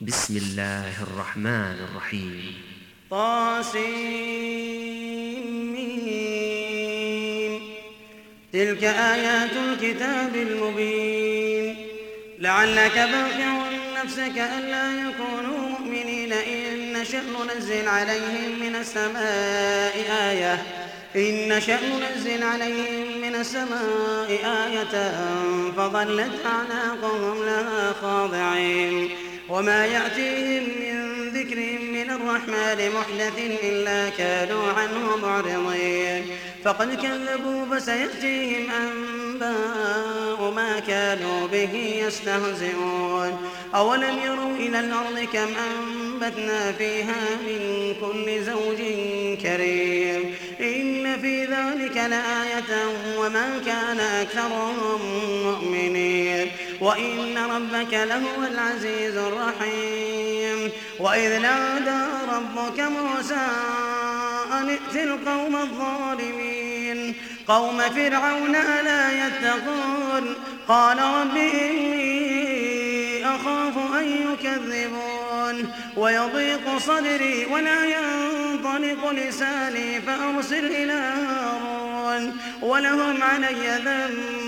بسم الله الرحمن الرحيم. طاسمين. تلك آيات الكتاب المبين. لعلك باقع نفسك ألا يكونوا مؤمنين. إن نشأ ننزل عليهم من السماء آية. إن نشأ ننزل عليهم من السماء آية. فظلت أعناقهم لها خاضعين. وما يأتيهم من ذكر من الرحمن محدث إلا كانوا عنه معرضين. فقد كذبوا فسيأتيهم أنباء ما كانوا به يستهزئون. أولم يروا إلى الأرض كم أنبتنا فيها من كل زوج كريم. إن في ذلك لآية وما كان أكثرهم مؤمنين. وإن ربك لهو العزيز الرحيم. وإذ نادى ربك موسى أن ائت القوم الظالمين. قوم فرعون ألا يتقون؟ قال رب إني أخاف أن يكذبون. ويضيق صدري ولا ينطلق لساني فأرسل إلى هارون. ولهم علي ذنب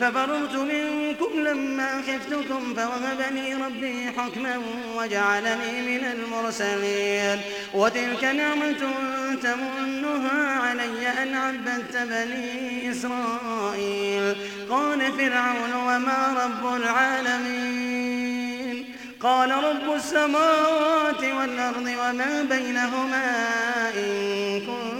ففررت منكم لما خفتكم فوهب لي ربي حكما وجعلني من المرسلين وتلك نعمة تمنها علي أن عبدت بني إسرائيل. قال فرعون وما رب العالمين؟ قال رب السماوات والأرض وما بينهما إن كنتم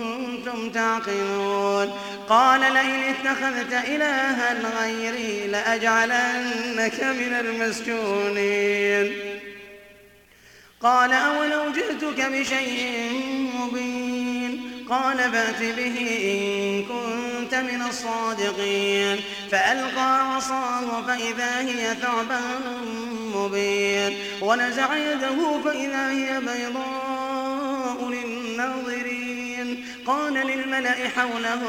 تعقلون قال لئن اتخذت إلها غيري لأجعلنك من المسجونين. قال أولو جئتك بشيء مبين؟ قال فأت به إن كنت من الصادقين. فألقى عصاه فإذا هي ثعبان مبين. ونزع يده فإذا هي بيضاء للناظرين. قال للملأ حوله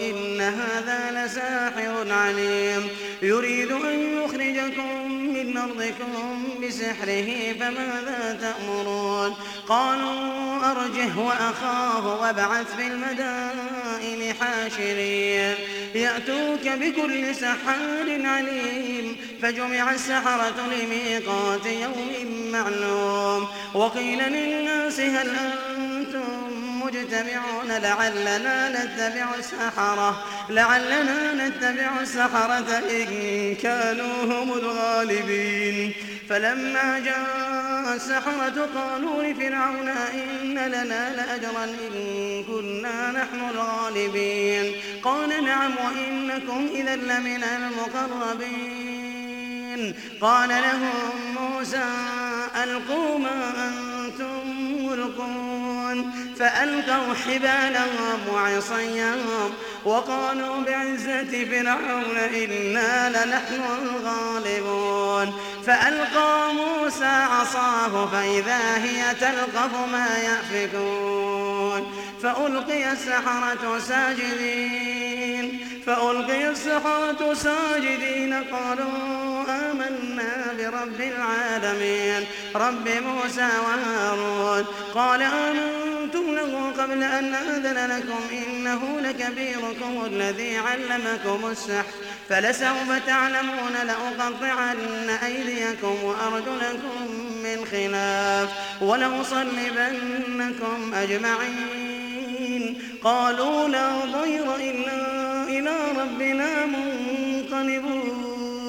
إن هذا لساحر عليم. يريد أن يخرجكم من أرضكم بسحره فماذا تأمرون؟ قالوا أرجه وأخاه وابعث في المدائن حاشرين. يأتوك بكل سحار عليم. فجمع السحرة لميقات يوم معلوم. وقيل للناس هل أنتم مجتمعون لعلنا نتبع السحرة لعلنا نتبع السحرة إن كانوا هم الغالبين. فلما جاء السحرة قالوا لفرعون إن لنا لأجرا إن كنا نحن الغالبين. قال نعم وإنكم إذا لمن المقربين. قال لهم موسى ألقوا ما أنتم ملقون فألقوا حبالهم وعصيهم وقالوا بعزة فرعون إنا لنحن الغالبون. فألقى موسى عصاه فإذا هي تلقف ما يأفكون. فألقي السحرة ساجدين. فألقي السحرة ساجدين قالوا آمنا برب العالمين. رب موسى وهارون قال آمنت قلتم له قبل أن آذن لكم إنه لكبيركم الذي علمكم السحر فلسوف تعلمون لأقطعن أيديكم وأرجلكم من خلاف ولأصلبنكم أجمعين. قالوا لا ضير إلا إلى ربنا منقلبون.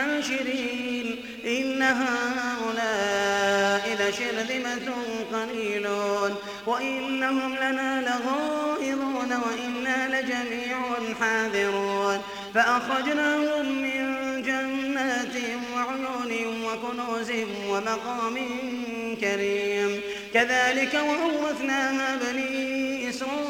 حاشرين إن هؤلاء لشرذمة قليلون. وإنهم لنا لغائظون وإنا لجميع حاذرون. فأخرجناهم من جنات وعيون وكنوز ومقام كريم. كذلك وأورثناها بني إسرائيل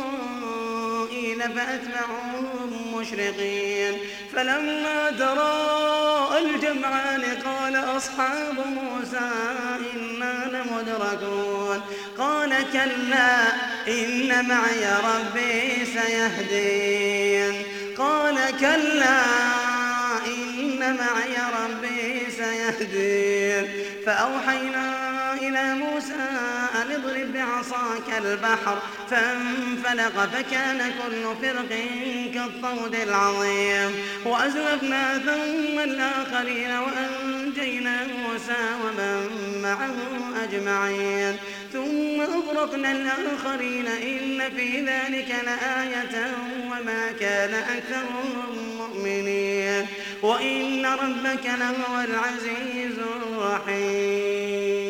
فأتبعوهم مشرقين. فلما تراءى الجمعان قال أصحاب موسى إنا لمدركون. قال كلا إن معي ربي سيهدين. قال كلا إن معي ربي سيهدين. فأوحينا إلى موسى أن اضرب بعصاك البحر فانفلق فكان كل فرق كالطود العظيم. وأزلفنا ثم الآخرين وأنجينا موسى ومن معه أجمعين. ثم أغرقنا الآخرين إن في ذلك لآية وما كان أكثرهم مؤمنين. وإن ربك لهو العزيز الرحيم.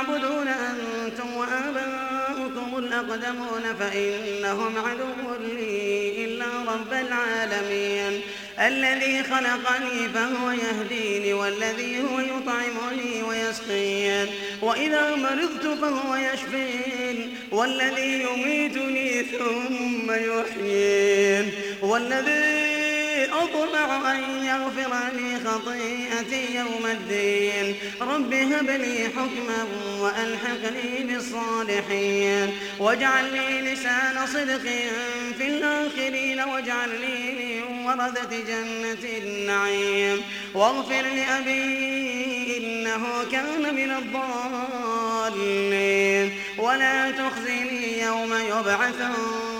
تعبدون أنتم وآباؤكم الأقدمون فإنهم عدو لي إلا رب العالمين. الذي خلقني فهو يهديني والذي هو يطعمني ويسقين. وإذا مرضت فهو يشفين. والذي يميتني ثم يحيين. والذي أطمع أن يغفر لي خطيئتي يوم الدين. رب هب لي حكما وألحقني بالصالحين. واجعل لي لسان صدق في الآخرين واجعل لي من ورثة جنة النعيم. واغفر لأبي إنه كان من الضالين. ولا تخزني يوم يبعثون.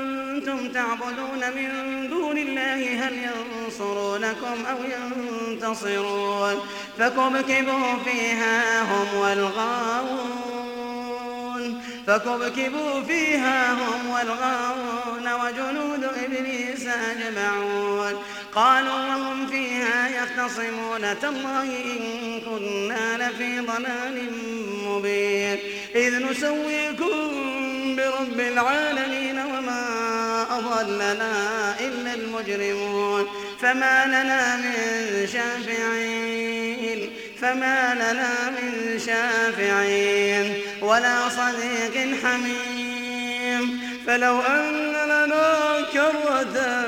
تعبدون من دون الله هل ينصرونكم أو ينتصرون؟ فكبكبوا فيها هم والغاوون. فكبكبوا فيها هم والغاوون وجنود إبليس أجمعون. قالوا وهم فيها يختصمون تالله إن كنا لفي ضلال مبين. إذ نسويكم برب العالمين وما أضلنا إلا المجرمون. فما لنا من شافعين فما لنا من شافعين ولا صديق حميم. فلو أن لنا كرة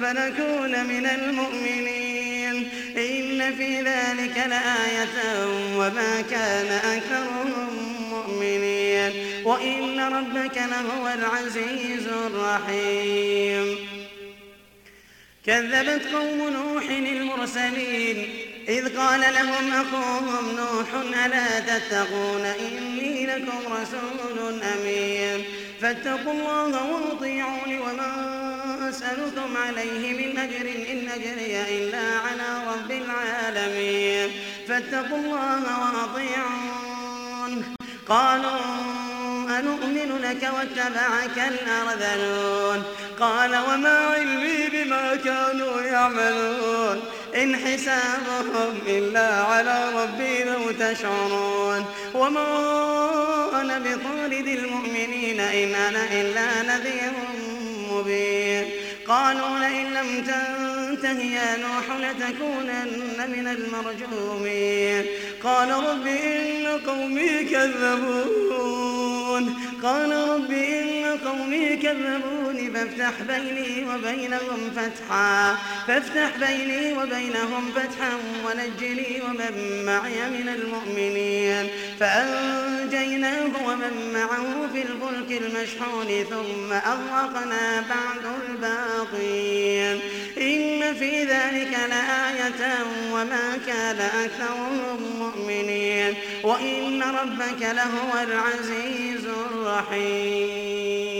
فنكون من المؤمنين. إن في ذلك لآية وما كان أكثرهم مؤمنين. وإن ربك لهو العزيز الرحيم. كذبت قوم نوح المرسلين إذ قال لهم أخوهم نوح ألا تتقون إني لكم رسول أمين. فاتقوا الله وأطيعون وما أسألكم عليه من أجر إن أجري إلا على رب العالمين. فاتقوا الله وأطيعون. قالوا أنؤمن لك واتبعك الأرذلون. قال وما علمي بما كانوا يعملون. إن حسابهم إلا على ربي لو تشعرون. وما أنا بطارد المؤمنين إن أنا إلا نذير مبين. قالوا لئن لم تنته يا نوح لتكونن من المرجومين. قال رب إن قومي كذبون. قال رب إن قومي كذبون. فافتح بيني وبينهم فتحا فافتح بيني وبينهم فتحا ونجني ومن معي من المؤمنين. فأنجيناه ومن معه في الفلك المشحون ثم أغرقنا بعد الباقين. إن في ذلك لآية وما كان أكثرهم مؤمنين. وإن ربك لهو العزيز الرحيم.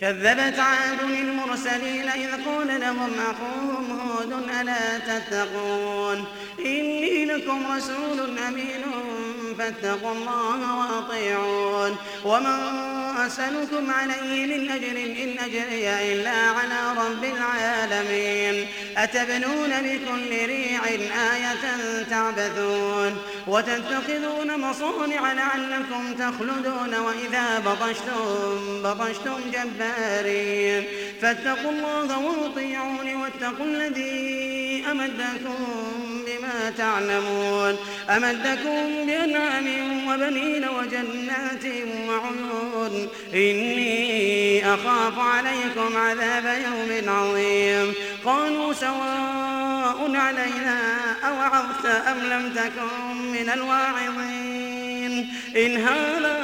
كذبت عاد المرسلين إذ قال لهم أخوهم هود ألا تتقون إني لكم رسول أمين فاتقوا الله وأطيعون ومن أسألكم عليه من أجر إن أجري إلا على رب العالمين أتبنون بكل ريع آية تعبثون وتتخذون مصانع لعلكم تخلدون وإذا بطشتم بطشتم جبارين فاتقوا الله وأطيعون واتقوا الذي أمدكم تعلمون أمدكم بأنعام وبنين وجنات وعيون إني أخاف عليكم عذاب يوم عظيم قالوا سواء علينا أوعظت أم لم تكن من الواعظين إن هذا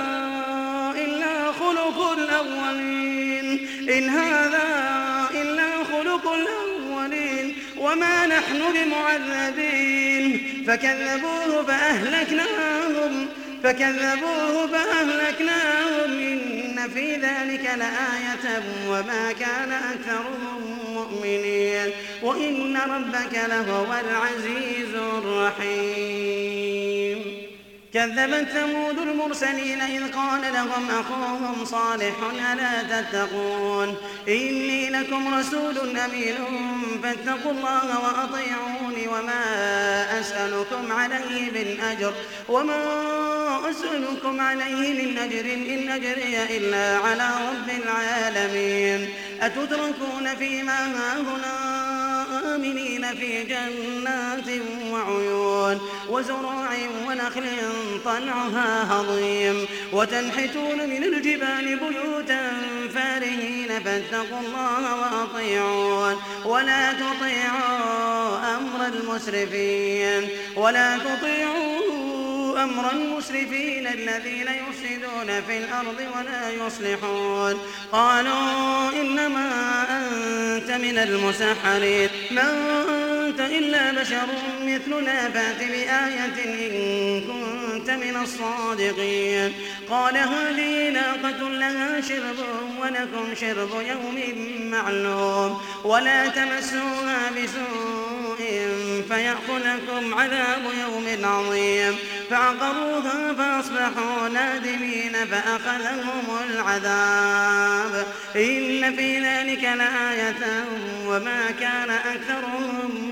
إلا خلق الأولين إن هذا وما نحن بمعذبين. فكذبوه فأهلكناهم فكذبوه فأهلكناهم. إن في ذلك لآية وما كان أكثرهم مؤمنين. وإن ربك لهو العزيز الرحيم. كذبت ثمود المرسلين إذ قال لهم أخوهم صالح ألا تتقون؟ إني لكم رسول أمين فاتقوا الله وأطيعوني وما أسألكم عليه من أجر. وما أسألكم عليه من أجر إن أجري إلا على رب العالمين. أتتركون فيما هاهنا آمنين في جنات وعيون؟ وزروع ونخل طلعها هضيم. وتنحتون من الجبال بيوتا فارهين فاتقوا الله وأطيعون. ولا تطيعوا أمر المسرفين. ولا تطيعوا أمر المسرفين الذين يفسدون في الأرض ولا يصلحون. قالوا إنما أنت من المسحرين. ما أنت إلا بشر مثلنا فات بآية إن كنت من الصادقين. قال هذه ناقة لها شرب ولكم شرب يوم معلوم. ولا تمسوها بسوء فيأخذكم عذاب يوم عظيم. فعقروها فأصبحوا نادمين فأخذهم العذاب. إن في ذلك لآية وما كان أكثرهم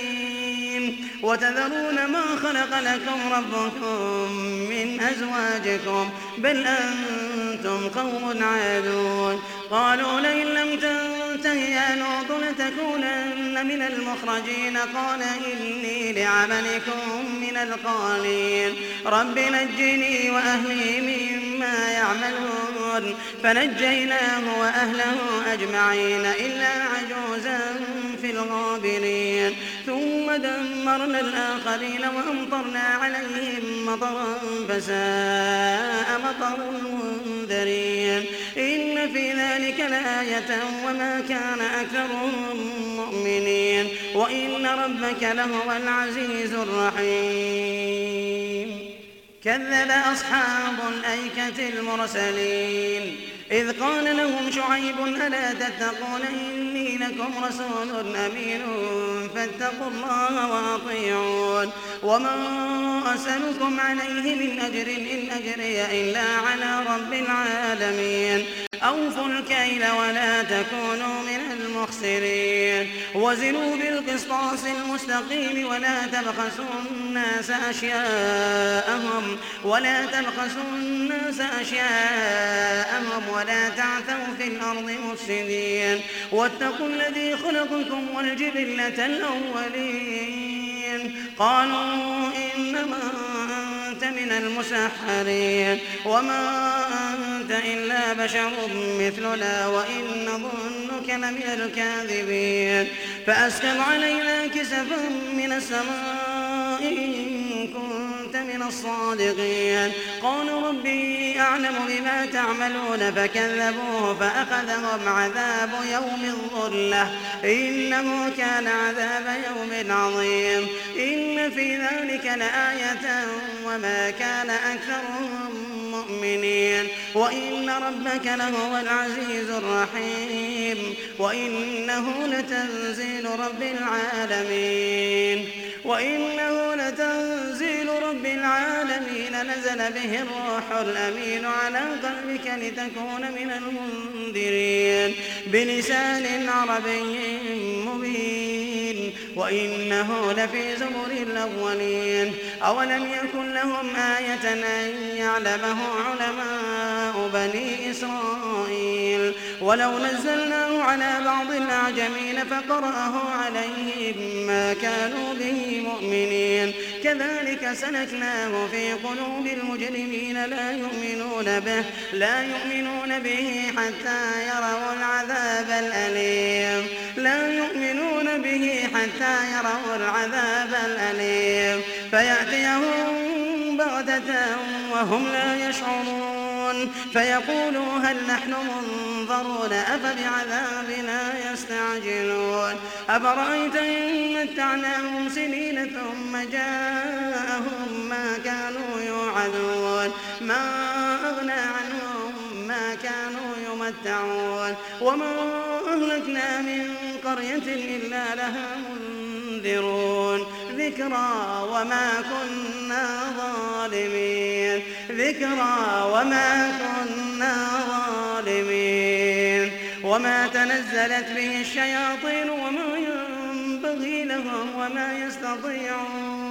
وتذرون ما خلق لكم ربكم من أزواجكم بل أنتم قوم عادون. قالوا لئن لم تنته يا لوط لتكونن من المخرجين. قال إني لعملكم من القالين. رب نجني وأهلي مما يعملون. فنجيناه وأهله أجمعين إلا عجوزا في الغابرين. ثم دمرنا الآخرين وأمطرنا عليهم مطرا فساء مطر المنذرين. إن في ذلك لآية وما كان أكثرهم مؤمنين. وإن ربك لهو العزيز الرحيم. كذب أصحاب الأيكة المرسلين. إذ قال لهم شعيب ألا تتقون إني لكم رسول أمين فاتقوا الله وأطيعون وما أسألكم عليه من أجر إن أجري إلا على رب العالمين أوفوا الكيل ولا تكونوا من المخسرين وزنوا بالقسطاس المستقيم ولا تبخسوا الناس أشياءهم ولا تبخسوا الناس أشياءهم ولا تعثوا في الأرض مفسدين. واتقوا الذي خلقكم والجبلة الأولين. قالوا إنما من المسحرين. وما أنت إلا بشر مثلنا وإن ظنك لمن الكاذبين. فأسكب علينا كسفا من السماء إن كنت من الصادقين. قالوا ربي أعلم بما تعملون. فكذبوه فأخذهم عذاب يوم الظلة. إنه كان عذاب يوم عظيم. إن في ذلك لآية وما كان أكثرهم مؤمنين. وإن ربك لهو العزيز الرحيم. وإنه لتنزيل رب العالمين. وإنه العالمين نزل به الروح الأمين على قلبك لتكون من المنذرين بلسان عربي مبين. وإنه لفي زبر الأولين. أولم يكن لهم آية أن يعلمه علماء بني إسرائيل؟ ولو نزلناه على بعض الأعجمين فقرأه عليهم ما كانوا به مؤمنين. كذلك سلكناه في قلوب المجرمين لا يؤمنون به لا يؤمنون به حتى يروا العذاب الأليم. لا يؤمنون حتى يروا العذاب الأليم. فيأتيهم بغتة وهم لا يشعرون. فيقولوا هل نحن منظرون؟ أفبعذابنا يستعجلون؟ أفرأيت إن متعناهم سنين ثم جاءهم ما كانوا يوعدون؟ ما أغنى عنهم كانوا يمتعون وما أهلكنا من قرية إلا لها منذرون. ذكرى وما كنا ظالمين. ذكرى وما كنا ظالمين. وما تنزلت به الشياطين وما ينبغي لهم وما يستطيعون.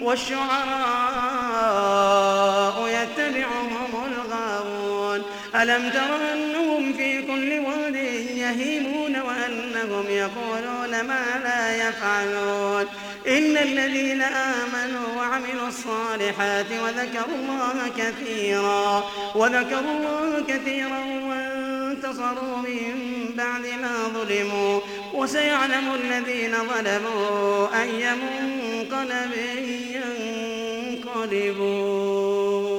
والشعراء يتبعهم الغاوون. ألم تر أنهم في كل واد يهيمون وأنهم يقولون ما لا يفعلون؟ إن الذين آمنوا وعملوا الصالحات وذكروا الله كثيرا وذكروا الله كثيرا انتصروا من بعد ما ظلموا وسيعلم الذين ظلموا أي منقلب ينقلبون.